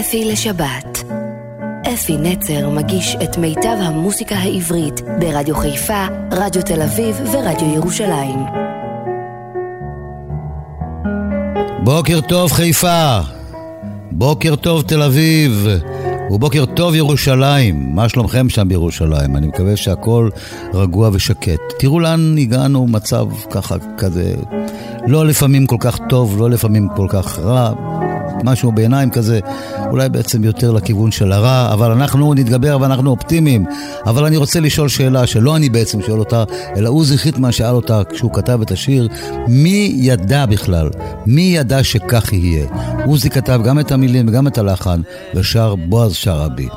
אפי לשבת. אפי נצר מגיש את מיטב המוסיקה העברית ברדיו חיפה, רדיו תל אביב ורדיו ירושלים. בוקר טוב חיפה, בוקר טוב תל אביב, ובוקר טוב ירושלים. מה שלומכם שם בירושלים? אני מקווה שהכל רגוע ושקט. תראו לאן הגענו, מצב ככה כזה, לא לפעמים כל כך טוב, לא לפעמים כל כך רע. משהו בעיניים כזה, אולי בעצם יותר לכיוון של הרע, אבל אנחנו נתגבר ואנחנו אופטימיים. אבל אני רוצה לשאול שאלה שלא אני בעצם שואל אותה, אלא עוזי חיטמן שאל אותה כשהוא כתב את השיר, מי ידע בכלל? מי ידע שכך יהיה? עוזי כתב גם את המילים וגם את הלחן, ושר בועז שרעבי.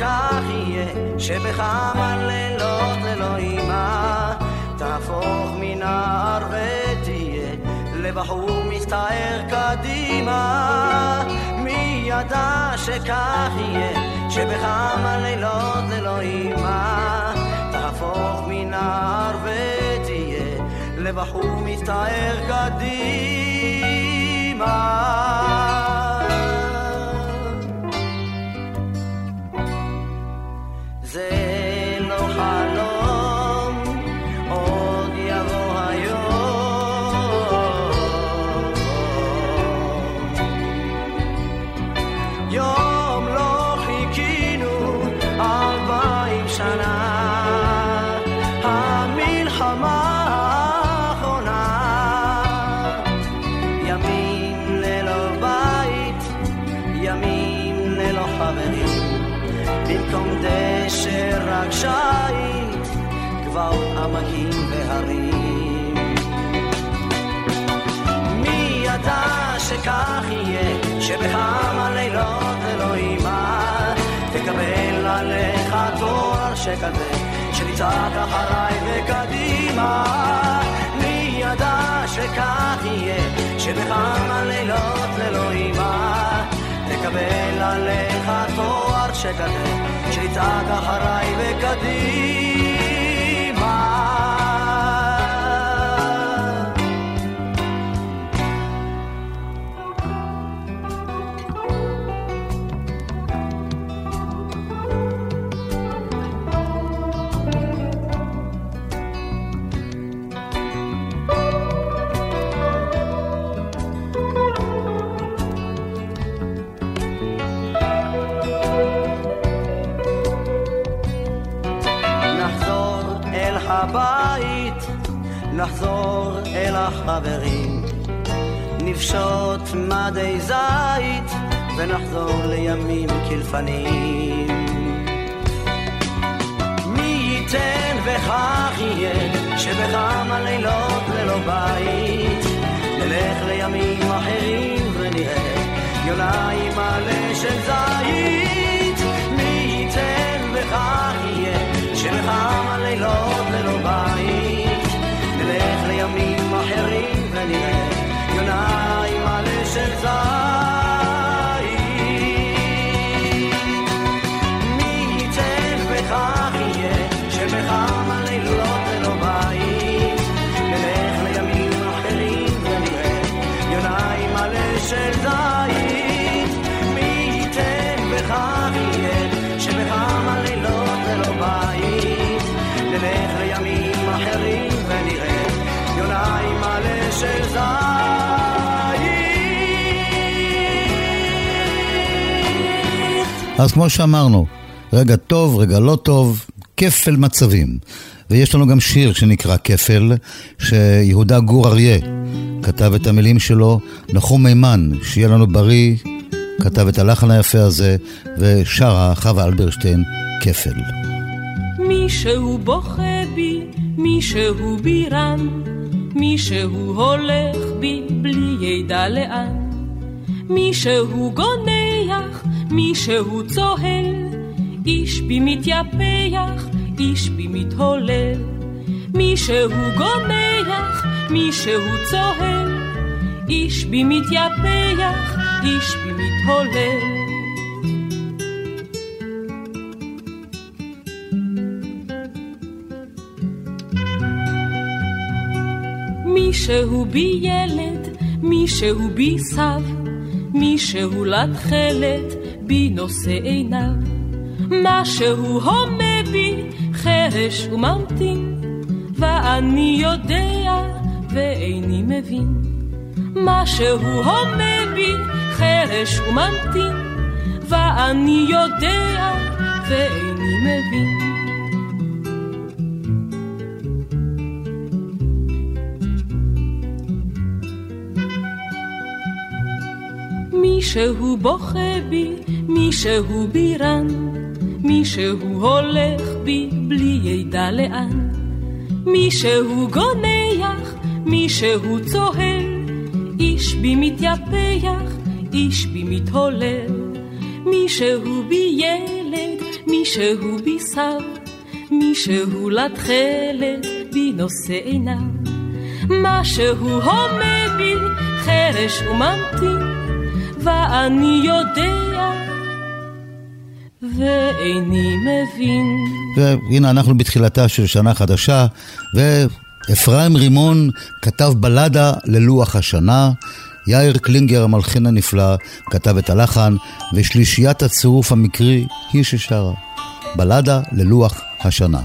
שכך יהיה, שבכמה לילות ללא אימה תהפוך מנער ותהיה לבחור מסתער קדימה. מי ידע שכך יהיה, שבכמה לילות ללא אימה תהפוך מנער ותהיה לבחור מסתער קדימה. עמקים והרים. מי ידע שכך יהיה, שבכמה לילות אלוהימה תקבל עליך תואר שכזה, שתצעק אחריי וקדימה. מי ידע שכך יהיה, שבכמה לילות אלוהימה תקבל עליך תואר שכזה, שתצעק אחריי וקדימה. מדי זית ונחזור לימים כלפנים. מי ייתן וכך יהיה, שבכמה לילות ללא בית, נלך לימים אחרים ונראה יונה עם מלא של זית. מי ייתן וכך יהיה, שבכמה לילות ללא בית נלך לימים אחרים ונראה של זית. מי ייתן וכך יהיה שבכמה לילות ללא בית נלך לימים אחרים ונראה יונה עם מלא של זית. מי ייתן וכך יהיה שבכמה לילות ללא בית נלך לימים אחרים ונראה יוניים מלא של זית. אז כמו שאמרנו, רגע טוב, רגע לא טוב, כפל מצבים. ויש לנו גם שיר שנקרא כפל, שיהודה גור אריה כתב את המילים שלו, נחום מימן, שיהיה לנו בריא, כתב את הלחן היפה הזה, ושרה חווה אלברשטיין, כפל. מישהו בוכה בי מישהו בירן, מישהו הולך בי בלי ידע לאן. מישהו גונח, מישהו צוהל, איש בי מתייפח, איש בי מתהולל. מישהו גונח, מישהו צוהל, איש בי מתייפח, איש בי מתהולל. מישהו בי ילד, מישהו בי סב, מישהו לתכלת, בי נושא עיניו. משהו הומה בי, חרש וממתין, ואני יודע ואיני מבין. משהו הומה בי, חרש וממתין, ואני יודע ואיני מבין. מישהו בוכה בי, מישהו בירן, מישהו הולך בי בלי ידע לאן. מישהו גונח, מישהו צוהל, איש בי מתייפח, איש בי מתהולל. מישהו בי ילד, מישהו בי סב, מישהו לתכלת, בי נושא עיניו. משהו הומה בי, חרש וממתין. ואני יודע ואיני מבין. והנה אנחנו בתחילתה של שנה חדשה, ואפרים רימון כתב בלדה ללוח השנה. יאיר קלינגר, המלחין הנפלא, כתב את הלחן, ושלישיית הצירוף המקרי היא ששרה. בלדה ללוח השנה.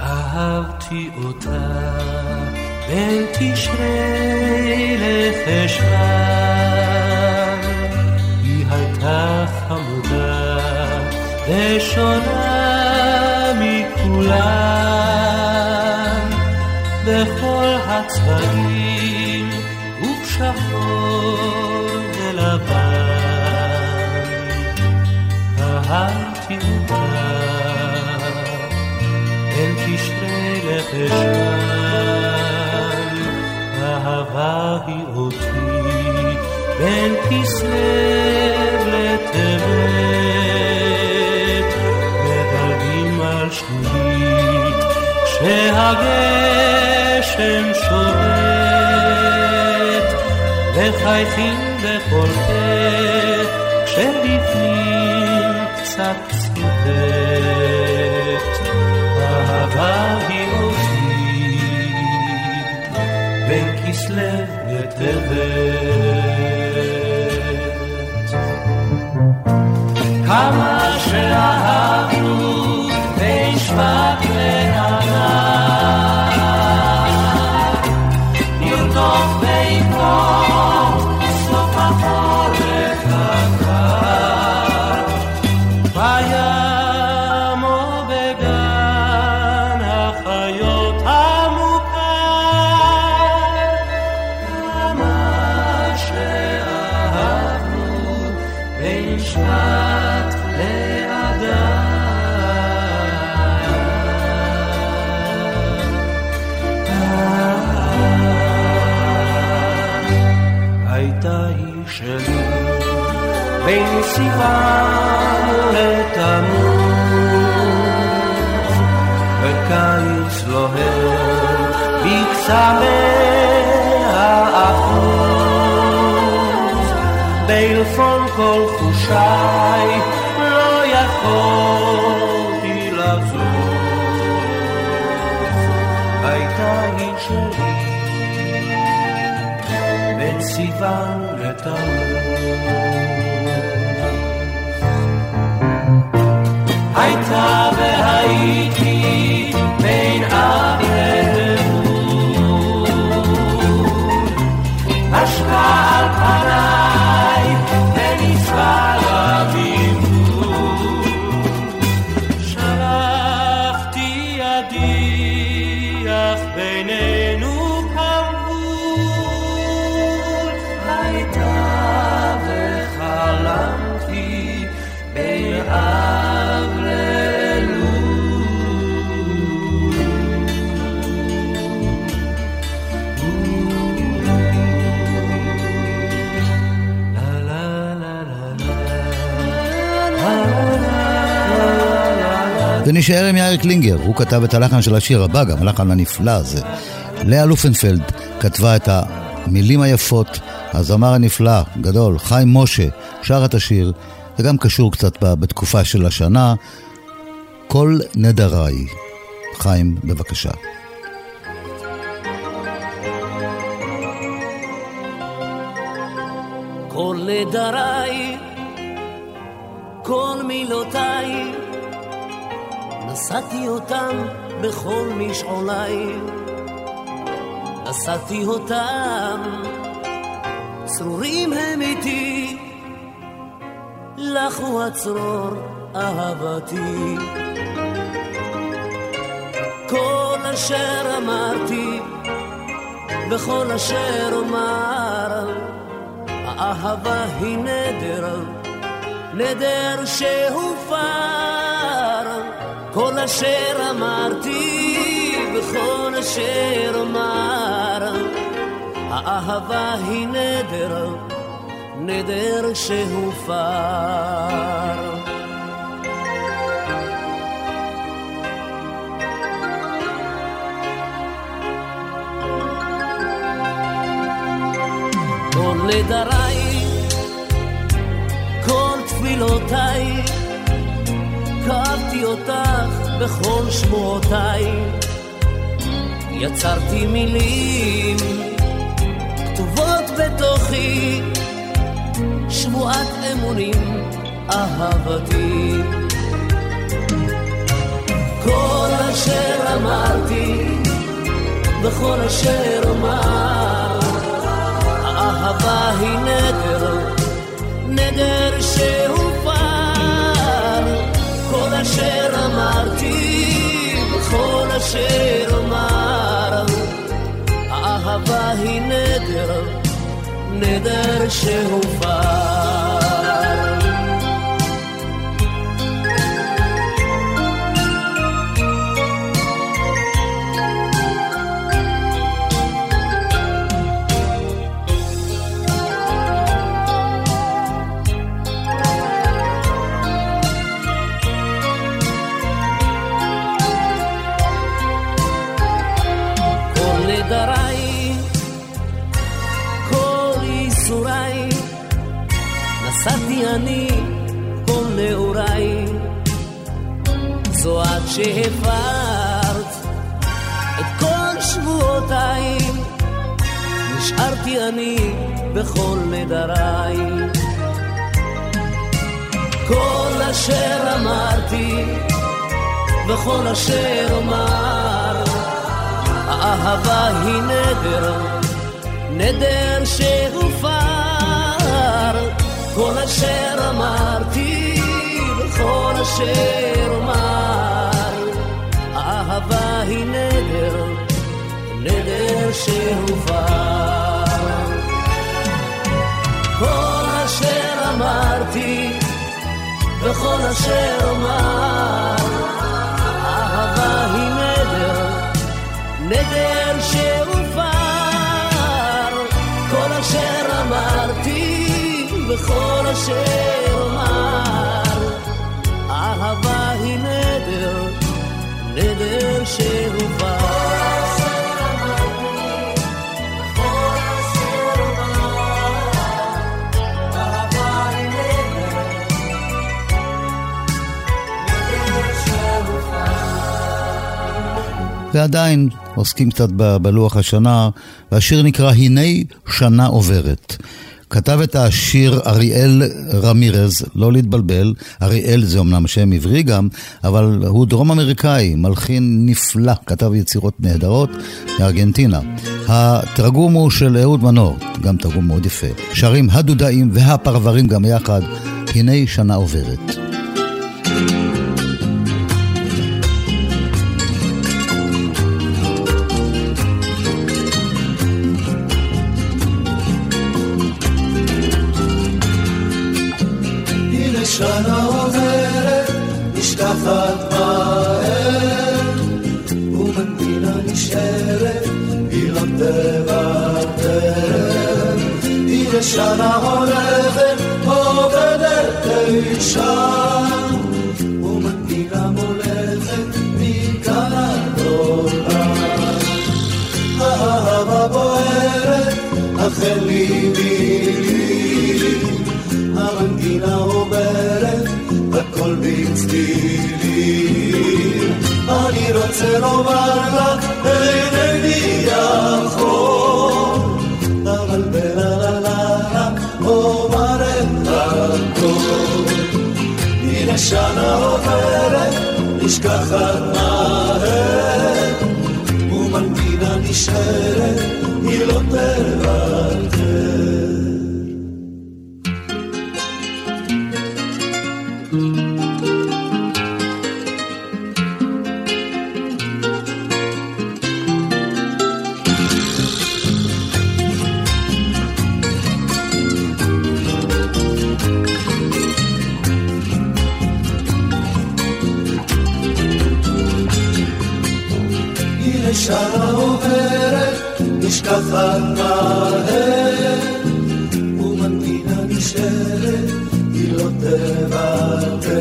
אהבתי אותה בין תשרי לחשוון, היא הייתה חמודה ושונה מכולם, בכל הצבעים ובשחור ולבן. אהבתי אותה בין תשרי לחשוון אהבה היא אותי בין כסלו לטבת, מדלגים על שלולית כשהגשם שורט, וחייכים בכל פה כשבפנים קצת צוטט. אהבה היא כסלו וטבת. כמה שאהבנו בין שבט לענן, בין סיוון לתמוז, וקיץ לוהר בקצווי האחוז, בעלפון כל חושיי לא יכולתי לזוז, הייתה היא שלי בין סיוון לתמוז. ונשאר עם יאיר קלינגר, הוא כתב את הלחן של השיר הבא, גם הלחן הנפלא הזה. לאה לופנפלד כתבה את המילים היפות, הזמר הנפלא, גדול, חיים משה, שר את השיר, זה גם קשור קצת בתקופה של השנה. כל נדריי. חיים, בבקשה. כל נדריי, כל מילותיי, נשאתי אותם בכל משעוליי. נשאתי אותם, צרורים הם איתי, לך הוא הצרור אהבתי. כל אשר אמרתי, וכל אשר אומר, האהבה היא נדר, נדר שהופר. כל אשר אמרתי, וכל אשר אומר, האהבה היא נדר, נדר שהופר. כל נדריי, כל תפילותיי, כאבתי אותך בכל שמועותיי. יצרתי מילים כתובות בתוכי, שבועת אמונים, אהבתי. כל אשר אמרתי, וכל אשר אומר, האהבה היא נדר, נדר שהופר. אשר אמרתי, וכל אשר אומר, האהבה היא נדר, נדר שהופר. וכל אשר אומר האהבה היא נדר, נדר שהופר. כל אשר אמרתי וכל אשר אומר, האהבה היא נדר, נדר שהופר. כל אשר אמרתי וכל אשר אומר, אהבה היא נדר, נדר שהופר, כל אשר אמרתי וכל אשר אומר, אהבה היא נדר, נדר שהופר. ועדיין עוסקים קצת ב- בלוח השנה, והשיר נקרא "הנה שנה עוברת". כתב את השיר אריאל רמירז, לא להתבלבל, אריאל זה אמנם שם עברי גם, אבל הוא דרום אמריקאי, מלחין נפלא, כתב יצירות נהדרות מארגנטינה. התרגום הוא של אהוד מנור, גם תרגום מאוד יפה. שרים הדודאים והפרברים גם יחד, הנה שנה עוברת. נשכחת מהר, ומנגינה נשארת, היא עוברת, נשכחת מהר, ומנגינה נשארת, היא לא תוותר.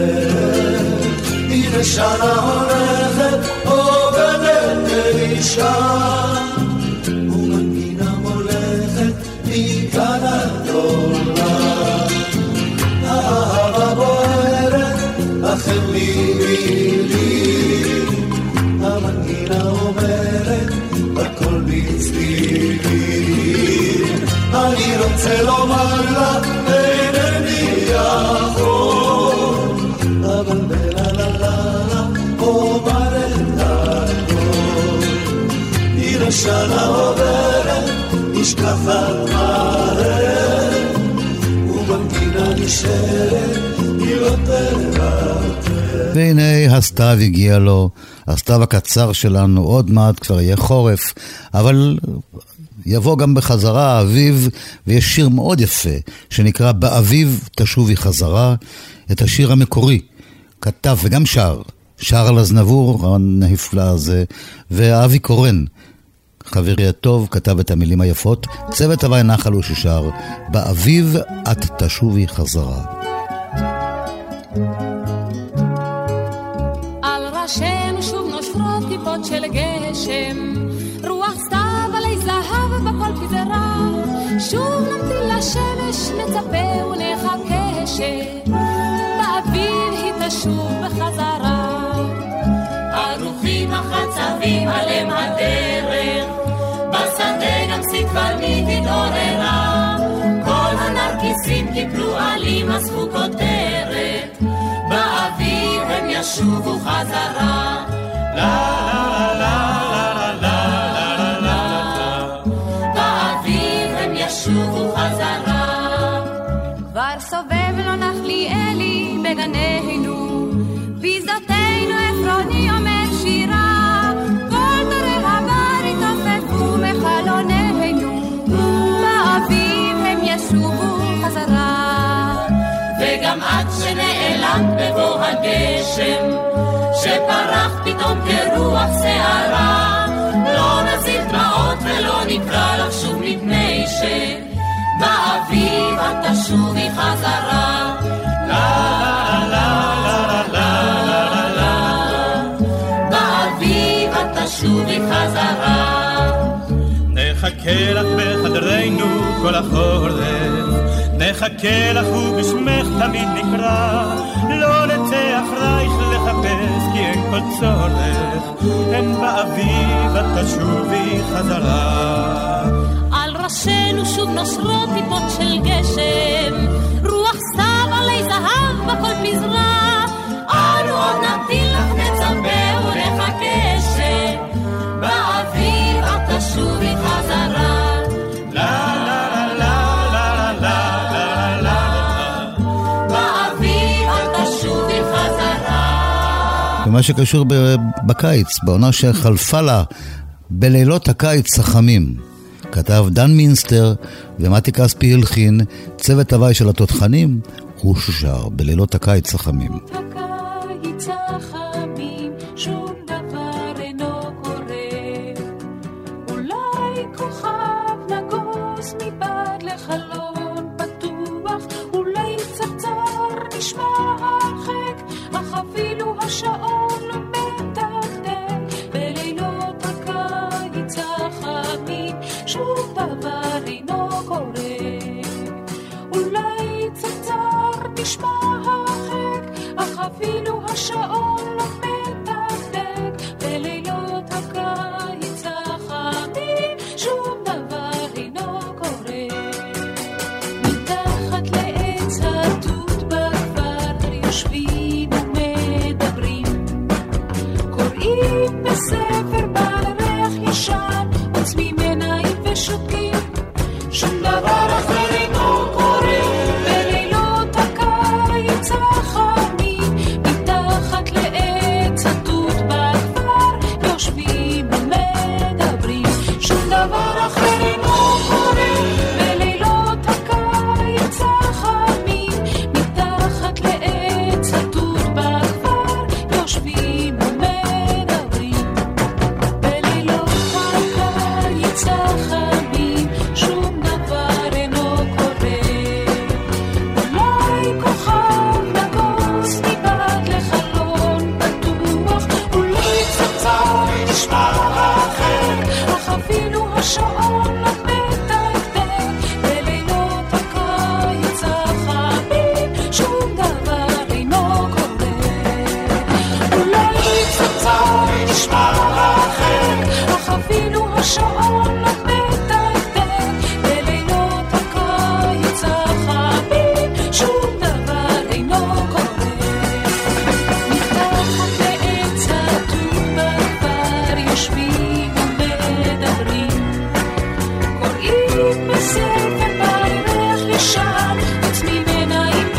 הנה שנה רוצה לומר לך, אינני יכול, אבל בלה לה לה לה, אומר את הכל. הנה שנה עוברת, נשארת, היא לא. והנה הסתיו הגיע לו, הסתיו הקצר שלנו, עוד מעט כבר יהיה חורף, אבל יבוא גם בחזרה האביב, ויש שיר מאוד יפה, שנקרא "באביב תשובי חזרה", את השיר המקורי, כתב וגם שר, שר על הזנבור הנפלא הזה, ואבי קורן. חברי הטוב כתב את המילים היפות, צוות הוואי נחל הוא ששר, באביב את תשובי חזרה. טיפות ישובו חזרה. כבר שנעלמת בבוא הגשם, שפרח פתאום כרוח שערה, לא נזיל דמעות ולא נקרא לך שוב מפני שבאביב את תשובי חזרה. לה לה לה לה לה לה באביב את תשובי חזרה. נחכה לך בחדרנו כל החורף, נחכה לך ובשמך תמיד נקרא, לא נצא אחרייך לחפש כי אין כל צורך, הן באביב את תשובי חזרה. על ראשינו שוב נושרות טיפות של גשם, רוח סתיו עלי זהב בכל פזרה, אנו עוד נמתין ומה שקשור בקיץ, בעונה שחלפה לה בלילות הקיץ החמים. כתב דן מינסטר ומתי כספי הלחין, צוות הוואי של התותחנים, הוא ששר בלילות הקיץ החמים.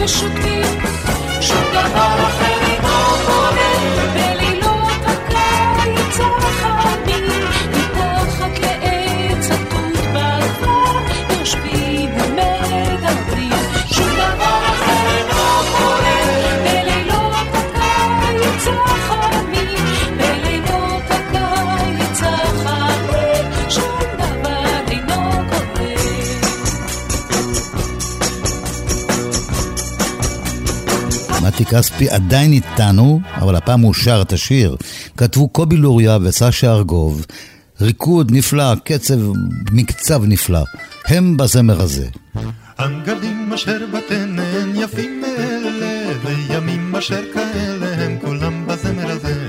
should be כספי עדיין איתנו, אבל הפעם הוא שר את השיר. כתבו קובי לוריה וסשה ארגוב. ריקוד נפלא, קצב, מקצב נפלא. הם בזמר הזה. הנגדים אשר בתנן יפים מאלה, וימים אשר כאלה הם כולם בזמר הזה.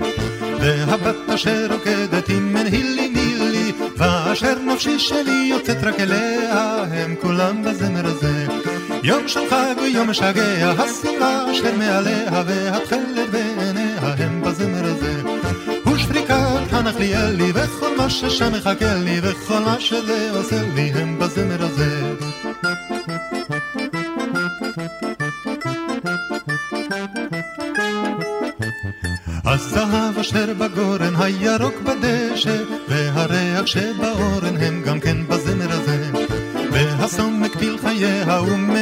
והבת אשר רוקדת עם מנהילי מילי, ואשר נפשי שלי יוצאת רק אליה, הם כולם בזמר הזה. יום של חג ויום משגע, השמלה אשר מעליה והתכלת בעיניה הם בזמר הזה. ושריקת הנחליאלי וכל מה ששם מחכה לי וכל מה שזה עושה לי הם בזמר הזה. הזהב אשר בגורן, הירוק בדשא, והריח שבאורן הם גם כן בזמר הזה. והסומק פיל חייה ומעט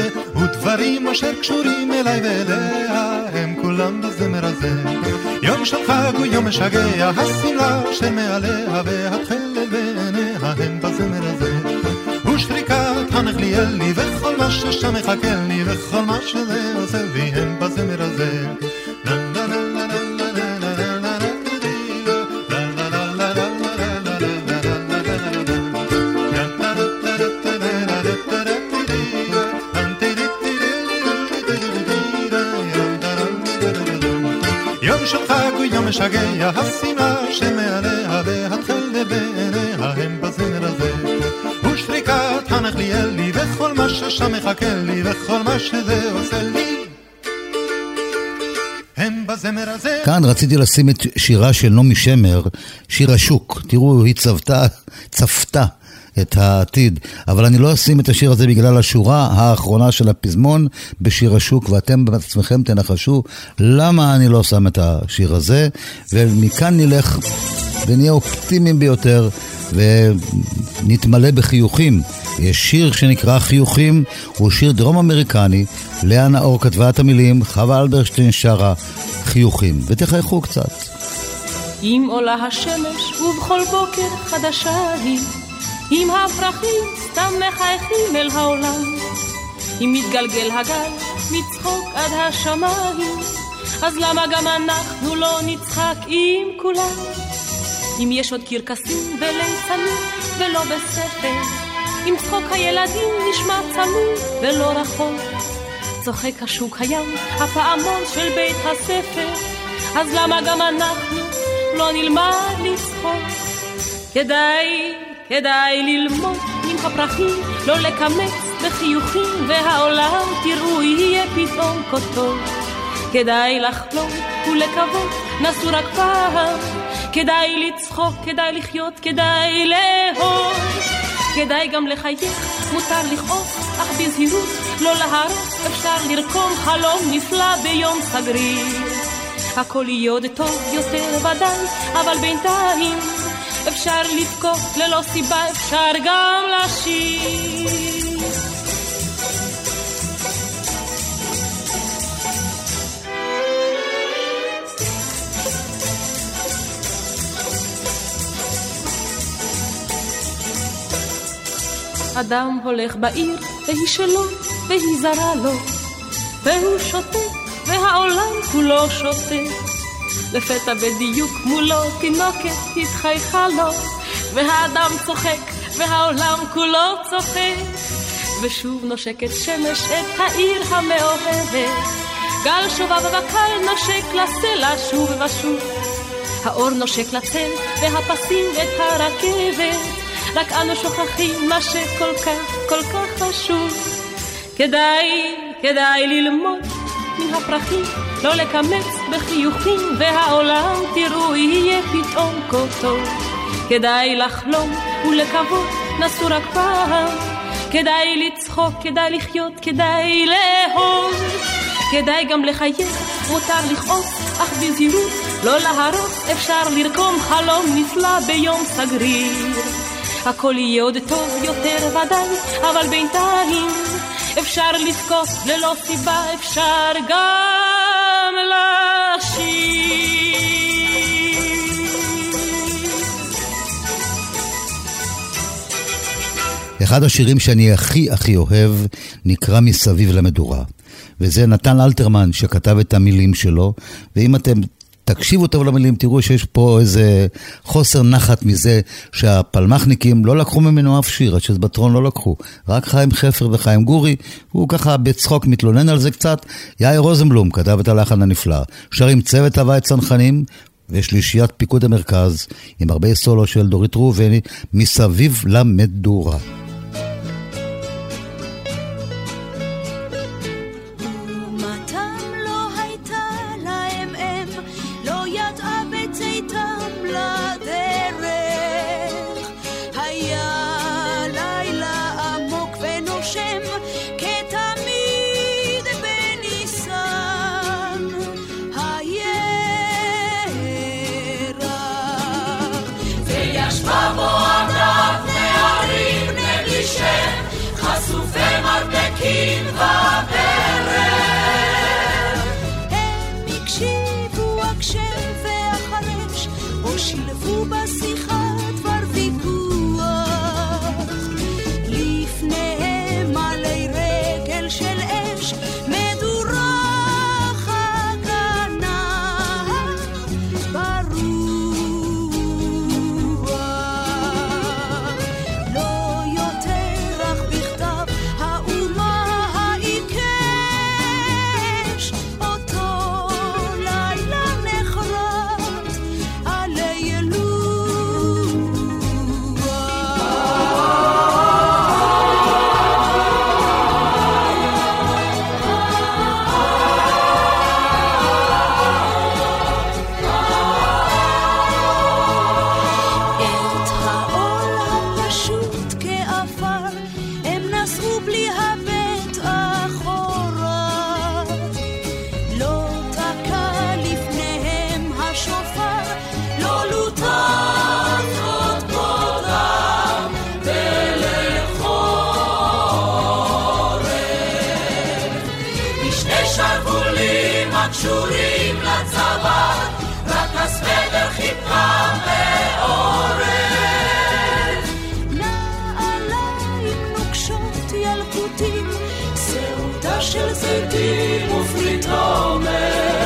אחרי זה, ודברים אשר קשורים אליי ואליה, הם כולם בזמר הזה. יום של חג הוא יום משגע, השמלה שמעליה והתכלת בעיניה הם בזמר הזה. ושריקת הנחליאלי וכל מה ששם מחכה לי וכל מה שזה עושה לי הם בזמר הזה. משגע השנאה שמעליה והתכלת בעיניה הם בזמר הזה. ושריקת הנחליאלי וכל מה ששם מחכה לי וכל מה שזה עושה לי. כאן רציתי לשים את שירה של נעמי שמר, שיר השוק. תראו, היא צפתה את העתיד. אבל אני לא אשים את השיר הזה בגלל השורה האחרונה של הפזמון בשיר השוק, ואתם בעצמכם תנחשו למה אני לא שם את השיר הזה. ומכאן נלך ונהיה אופטימיים ביותר ונתמלא בחיוכים. יש שיר שנקרא חיוכים, הוא שיר דרום אמריקני, לאה נאור כתבה את המילים, חווה אלברשטיין שרה חיוכים, ותחייכו קצת. אם עולה השמש ובכל בוקר חדשה היא אם הפרחים סתם מחייכים אל העולם, אם מתגלגל הגל מצחוק עד השמיים, אז למה גם אנחנו לא נצחק עם כולם? אם יש עוד קרקסים וליצנים ולא בספר, אם צחוק הילדים נשמע צמוד ולא רחוק, צוחק השוק הים, הפעמון של בית הספר, אז למה גם אנחנו לא נלמד לצחוק? כדאי, כדאי ללמוד עם הפרחים, לא לקמץ בחיוכים, והעולם תראו יהיה פתאום טוב. כדאי לחלום ולקוות, נסו רק פעם, כדאי לצחוק, כדאי לחיות, כדאי לאהוב. כדאי גם לחייך, מותר לכעוס, אך בזהירות, לא להרוס, אפשר לרקום חלום נפלא ביום סגריר. הכל יהיה עוד טוב יותר ודאי, אבל בינתיים אפשר לבכות ללא סיבה, אפשר גם לשיר. אדם הולך בעיר, והיא שלו, והיא זרה לו, והוא שותה, והעולם כולו שותה. לפתע בדיוק מולו תינוקת התחייכה לו, והאדם צוחק, והעולם כולו צוחק. ושוב נושקת שמש את העיר המאוהבת, גל שובב וקל נושק לסלע שוב ושוב. האור נושק לתל, והפסים את הרכבת. רק אנו שוכחים מה שכל כך, כל כך חשוב. כדאי, כדאי ללמוד מן הפרחים, לא לקמץ בחיוכים, והעולם תראו יהיה פתאום כה טוב. כדאי לחלום ולקוות, נסו רק פעם. כדאי לצחוק, כדאי לחיות, כדאי לאהוב. כדאי גם לחייך, מותר לכעוס, אך בזהירות, לא להרוס, אפשר לרקום חלום נפלא ביום סגריר. הכל יהיה עוד טוב יותר ודאי, אבל בינתיים אפשר לבכות ללא סיבה, אפשר גם. אחד השירים שאני הכי הכי אוהב נקרא מסביב למדורה. וזה נתן אלתרמן שכתב את המילים שלו, ואם אתם תקשיבו טוב למילים, תראו שיש פה איזה חוסר נחת מזה שהפלמחניקים לא לקחו ממנו אף שיר, השזבטרון לא לקחו. רק חיים חפר וחיים גורי, הוא ככה בצחוק מתלונן על זה קצת. יאיר רוזנבלום כתב את הלחן הנפלא. שרים צוות הוואי צנחנים ושלישיית פיקוד המרכז, עם הרבה סולו של דורית ראובני, מסביב למדורה. בברך. הם הקשיבו הקשב והחרש, או שילבו בשיחה הקשורים לצבא, רק הסוודר חיפה מעורר. נעליים נוקשות ילקוטים, שעותה של זיתים ופריט עומר.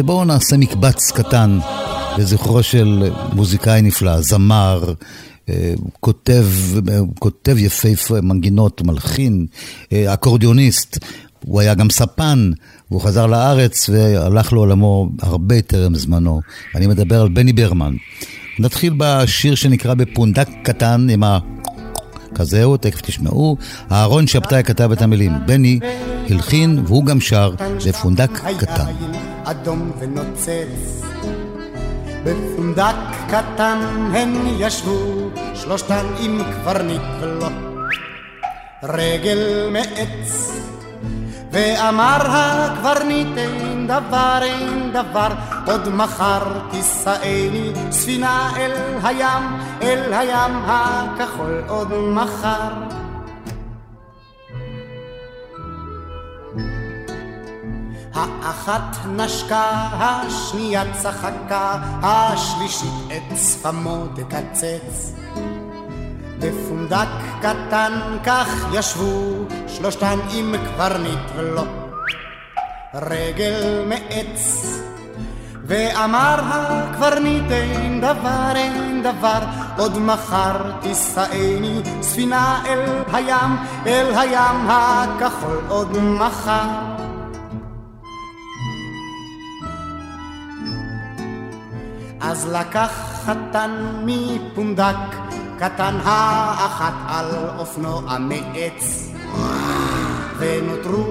ובואו נעשה מקבץ קטן לזכרו של מוזיקאי נפלא, זמר, אה, כותב, כותב יפהפה, מנגינות, מלחין, אה, אקורדיוניסט. הוא היה גם ספן, והוא חזר לארץ והלך לעולמו הרבה טרם זמנו. אני מדבר על בני ברמן. נתחיל בשיר שנקרא בפונדק קטן עם ה... כזהו, תכף תשמעו. אהרון שבתאי כתב את המילים. בני הלחין והוא גם שר בפונדק קטן. אדום ונוצץ. בפונדק קטן הן ישבו שלושתן עם קברניט ולא. רגל מעץ ואמר הקברניט אין דבר אין דבר עוד מחר תישאני ספינה אל הים אל הים הכחול עוד מחר האחת נשקה, השנייה צחקה, השלישית את שפמו תקצץ. בפונדק קטן כך ישבו שלושתן עם קברניט ולא רגל מעץ ואמר הקברניט אין דבר אין דבר. עוד מחר תישאני ספינה אל הים אל הים הכחול עוד מחר אז לקח חתן מפונדק קטן האחת על אופנוע מעץ ונותרו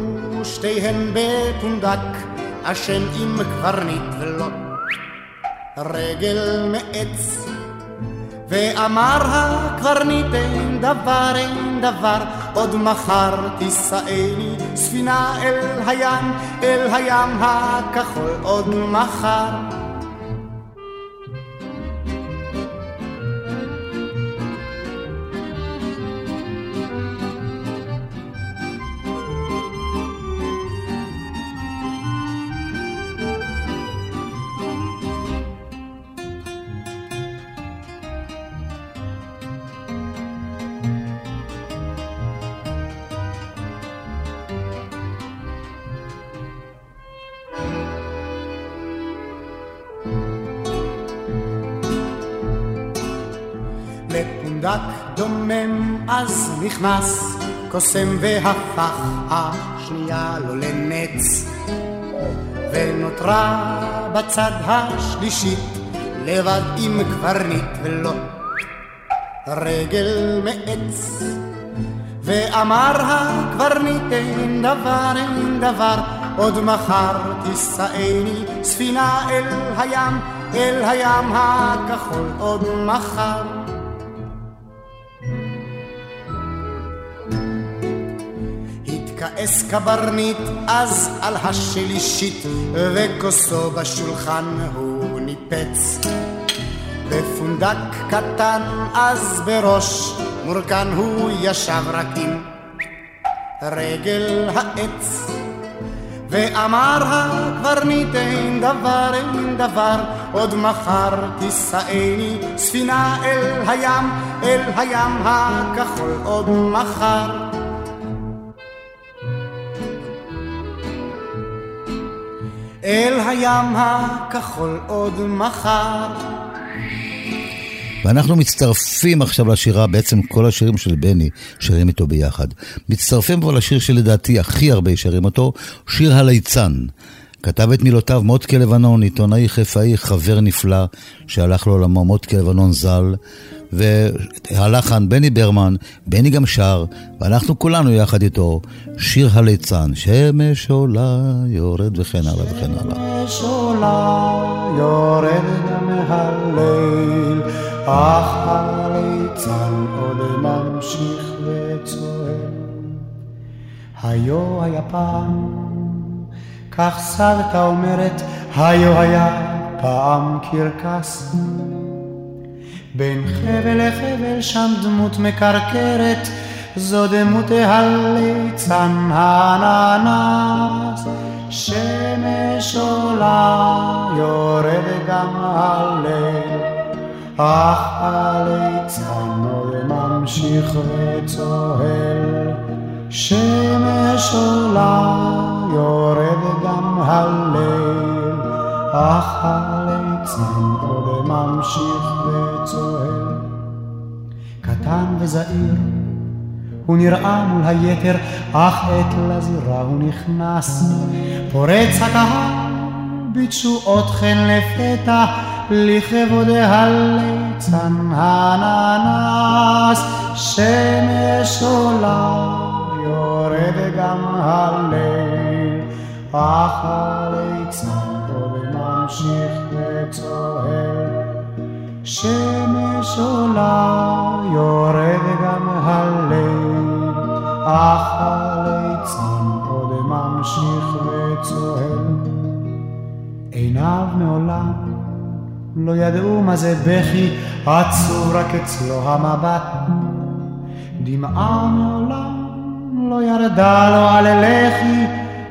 שתיהן בפונדק אשם עם קברניט ולא רגל מעץ ואמר הקברניט אין דבר אין דבר עוד מחר תישאני ספינה אל הים אל הים הכחול עוד מחר אז נכנס קוסם והפך השנייה לו לנץ. ונותרה בצד השלישית לבד עם קברניט ולא רגל מעץ. ואמר הקברניט אין דבר אין דבר עוד מחר תישאני ספינה אל הים אל הים הכחול עוד מחר. כעס קברניט אז על השלישית וכוסו בשולחן הוא ניפץ. בפונדק קטן אז בראש מורכן הוא ישב רק עם רגל העץ ואמר הקברניט אין דבר אין דבר עוד מחר תישאני ספינה אל הים אל הים הכחול עוד מחר. אל הים הכחול עוד מחר. ואנחנו מצטרפים עכשיו לשירה, בעצם כל השירים של בני שרים איתו ביחד. מצטרפים כבר לשיר שלדעתי הכי הרבה שרים אותו, שיר הליצן. כתב את מילותיו מוטקה לבנון, עיתונאי חיפאי, חבר נפלא, שהלך לעולמו, מוטקה לבנון ז"ל, והלחן בני ברמן, בני גם שר, ואנחנו כולנו יחד איתו, שיר הליצן, שמש עולה, יורד וכן הלאה וכן הלאה. שמש עולה, יורד גם הליצן עוד ממשיך וצועק. היו היה פעם, כך סבתא אומרת, היו היה פעם קרקס. בין חבל לחבל שם דמות מקרקרת, זו דמות הליצן האננס. שמש עולה, יורד גם הליל, אך הליצן עוד ממשיך וצוהל. שמש עולה, יורד גם הליל, אך הליצן עוד ממשיך וצוהל. קטן וזעיר, הוא נראה מול היתר, אך עת לזירה הוא נכנס. פורץ הקהל בתשואות חן לפתע, לכבוד הליצן הננס. שמש עולה, יורד גם הליל, אך הליצן עוד ממשיך וצוהל. שמש עולה, יורד גם הליל, אך הליצן עוד ממשיך וצוהל. עיניו מעולם לא ידעו מה זה בכי, עצוב רק אצלו המבט. דמעה מעולם לא ירדה לו על לחי,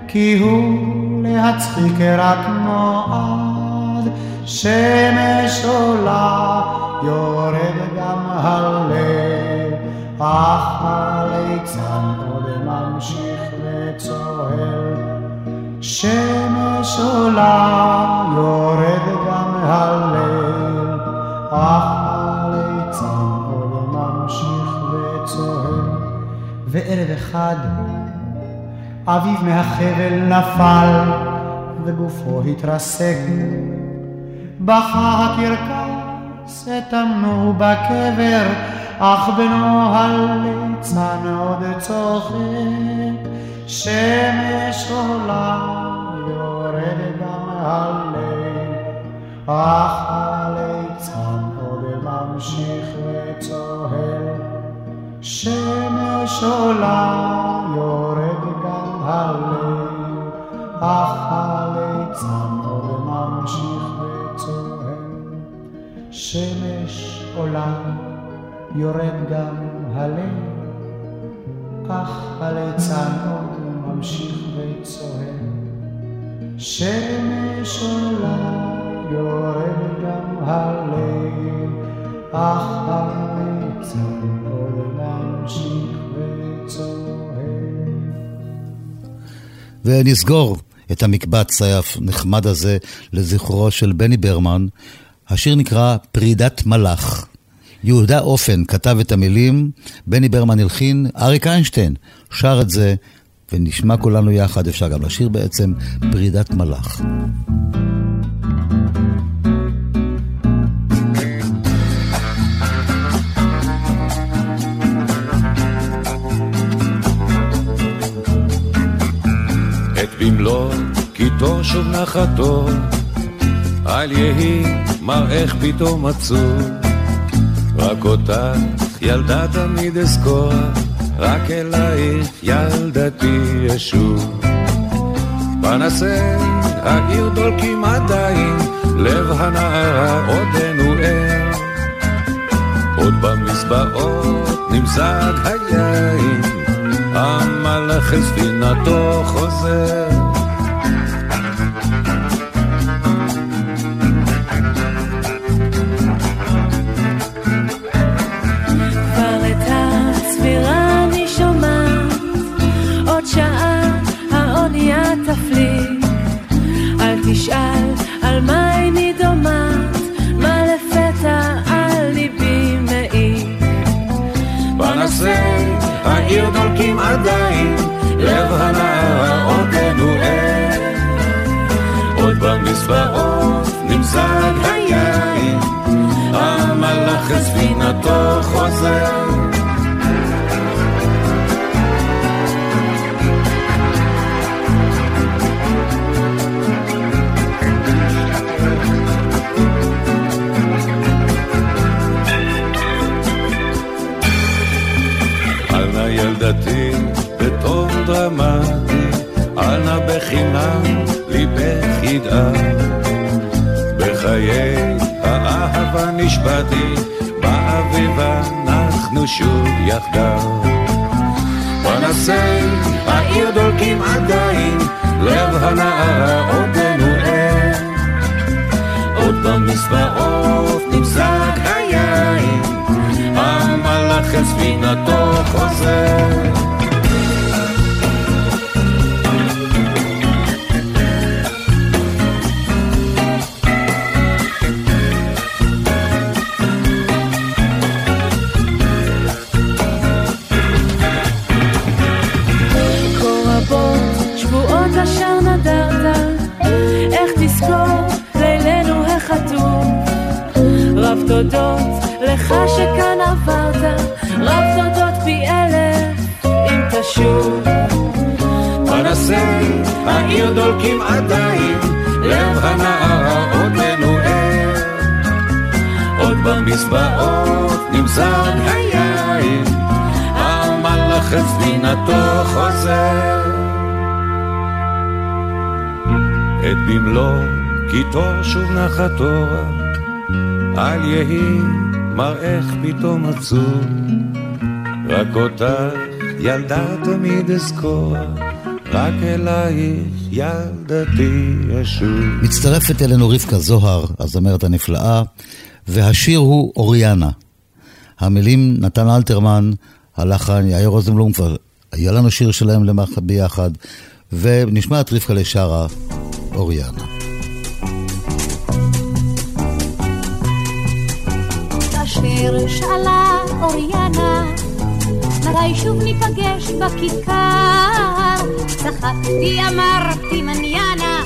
כי הוא להצחיק רק נועד. שמש עולה, יורד גם הלב, אך הליצן עוד ממשיך וצוהל. שמש עולה, יורד הלב, אך הליצן עוד ממשיך וצוהל. וערב אחד אביו מהחבל נפל, וגופו התרסק. בכה הקרקס, הטמנו בקבר, אך בנו הליצן עוד צוחק. שמש עולה, יורד גם הליל, אך הליצן עוד ממשיך וצוהל. שמש עולה, יורד גם הליל, אך הליצן עוד ממשיך וצוהל. שמש עולה, יורד גם הליל, אך הליצן עוד ממשיך וצוהל. שמש עולה, יורד גם הליל, אך הליצן עוד ממשיך וצוהל. ונסגור את המקבץ הנחמד הזה לזכרו של בני ברמן. השיר נקרא פרידת מלאך. יהודה אופן כתב את המילים, בני ברמן הלחין, אריק איינשטיין שר את זה, ונשמע כולנו יחד, אפשר גם לשיר בעצם, פרידת מלאך. במלוא קיטו שוב נחתו, אל יהי מראך פתאום עצוב. רק אותך ילדה תמיד אזכור, רק אלייך ילדתי ישוב. פנסי העיר דולקים עדיין, לב הנערה עודנו ער. עוד במזבעות נמזג היין, המלאך אל ספינתו חוזר. כבר את הצפירה אני שומעת, עוד שעה האונייה תפליג. אל בעיר דולקים עדיין, לב הנער עודנו ער. עוד במזבעות נמזג היין, המלאך את ספינתו חוזר. ידעה. בחיי האהבה נשבעתי, באביב אנחנו שוב יחדיו. פנסי העיר דולקים עדיין, לב הנערה עודנו ער. עוד במזבעות נמזג היין, המלאך אל ספינתו חוזר. תודות לך שכאן עברת, רב תודות פי אלף אם תשוב. פנסי העיר דולקים עדיין, לב הנערה עוד מנוער. עוד במזבעות נמזג היין, המלאך את ספינתו חוזר. את במלוא קיטור שוב נחת אורה אל יהי מראך פתאום עצוב, רק אותך ילדה תמיד אזכור, רק אלייך ילדתי אשוב. מצטרפת אלינו רבקה זוהר, הזמרת הנפלאה, והשיר הוא אוריאנה. המילים נתן אלתרמן, הלחן יאיר רוזנבלום, כבר היה לנו שיר שלהם ביחד, ונשמע את רבקה לשרה, אוריאנה. כאשר שאלה אוריאנה, מתי שוב ניפגש בכיכר? צחקתי אמרתי מניאנה,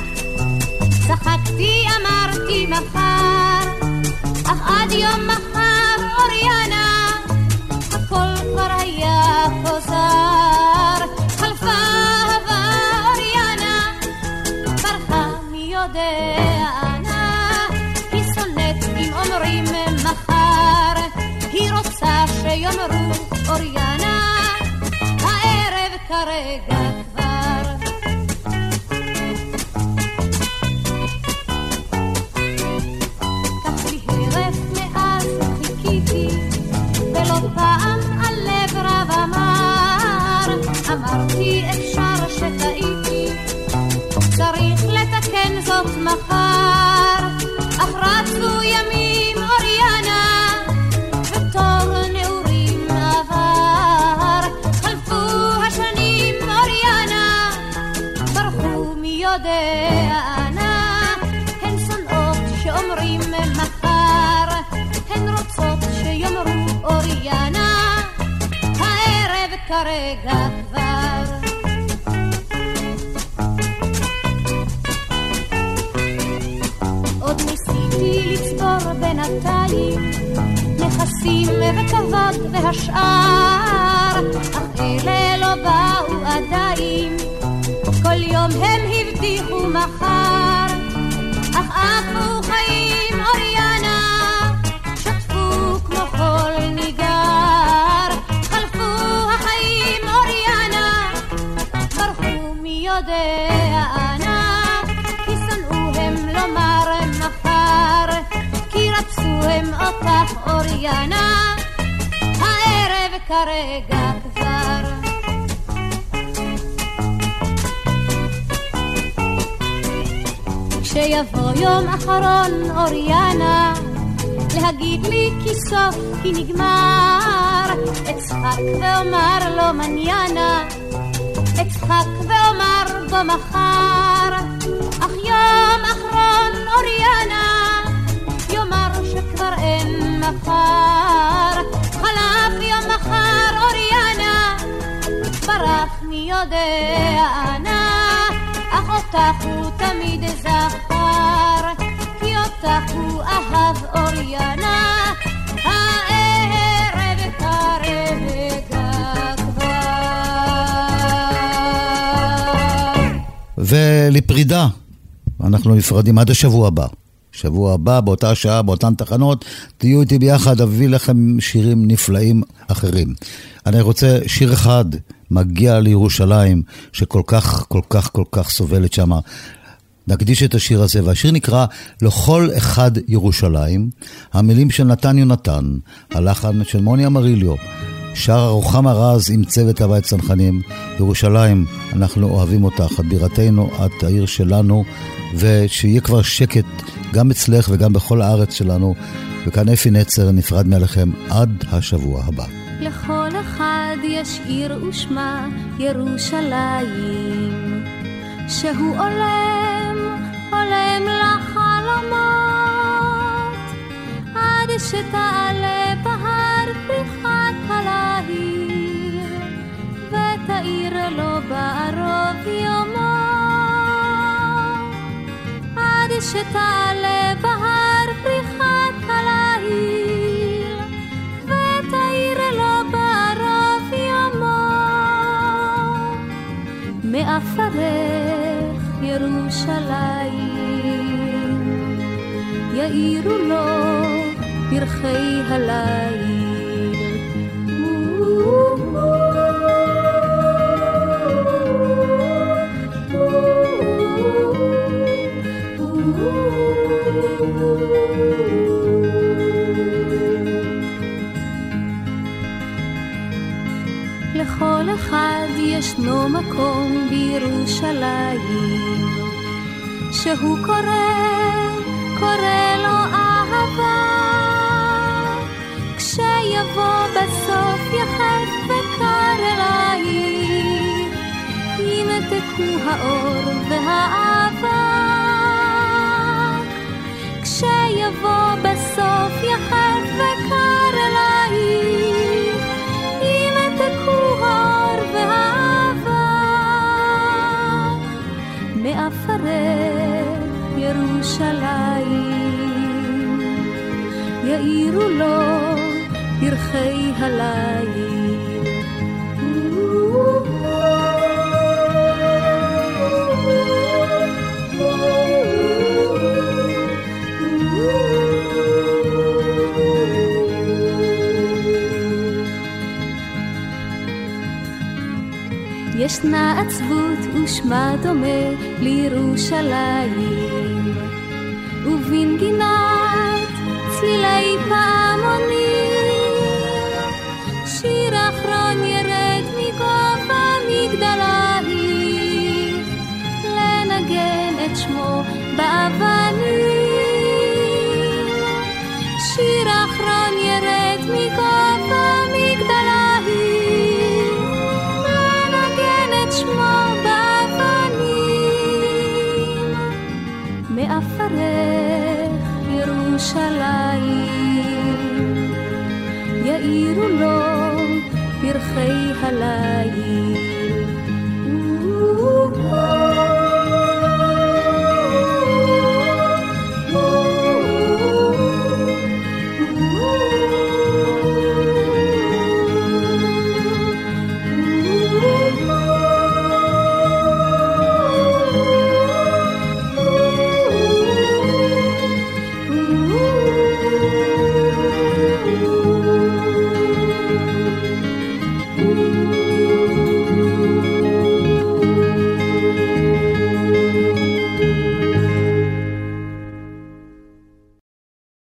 צחקתי אמרתי מחר, אך עד יום מחר אוריאנה, הכל כבר רוצה שיאמרו אוריאנה, הערב כרגע בינתיים נכסים וכבוד והשאר, אך אלה לא באו עדיין. כל יום הם הבטיחו מחר, אוריאנה, הערב כרגע כבר. כשיבוא יום אחרון אוריאנה, להגיד לי כי סוף כי נגמר, אצחק ואומר לו מניאנה, אצחק ואומר בו מחר, אך יום אחרון אוריאנה, מחר, חלף יום מחר אוריאנה, יודע נא, אך אותך הוא תמיד זכר, כי אותך הוא אהב כבר. ולפרידה, אנחנו נפרדים עד השבוע הבא. שבוע הבא, באותה שעה, באותן תחנות, תהיו איתי ביחד, אביא לכם שירים נפלאים אחרים. אני רוצה שיר אחד, מגיע לירושלים, שכל כך, כל כך, כל כך סובלת שמה. נקדיש את השיר הזה, והשיר נקרא "לכל אחד ירושלים", המילים של נתן יונתן, הלחן של מוני אמריליו, שר רוחמה רז עם צוות הבית צנחנים, ירושלים, אנחנו אוהבים אותך, את בירתנו, את העיר שלנו, ושיהיה כבר שקט גם אצלך וגם בכל הארץ שלנו, וכאן אפי נצר נפרד מעליכם עד השבוע הבא. לכל אחד יש עיר ושמה ירושלים, שהוא עולם, עולם לחלומות, עד שתעלה ותאיר לו בערוב יומו, עד שתעלה בהר פריחת הלהיר, ותאיר לו בערוב יומו. מעפרך ירושלים, יאירו לו פרחי הליל. אחד ישנו מקום בירושלים, שהוא קורא, קורא לו אהבה. כשיבוא בסוף יחד וקר אלייך, ימתקו האור והאבק. כשיבוא בסוף יחד מעפרך ירושלים, יאירו לו פרחי הליל. ישנה עצבות ושמה דומה לירושלים,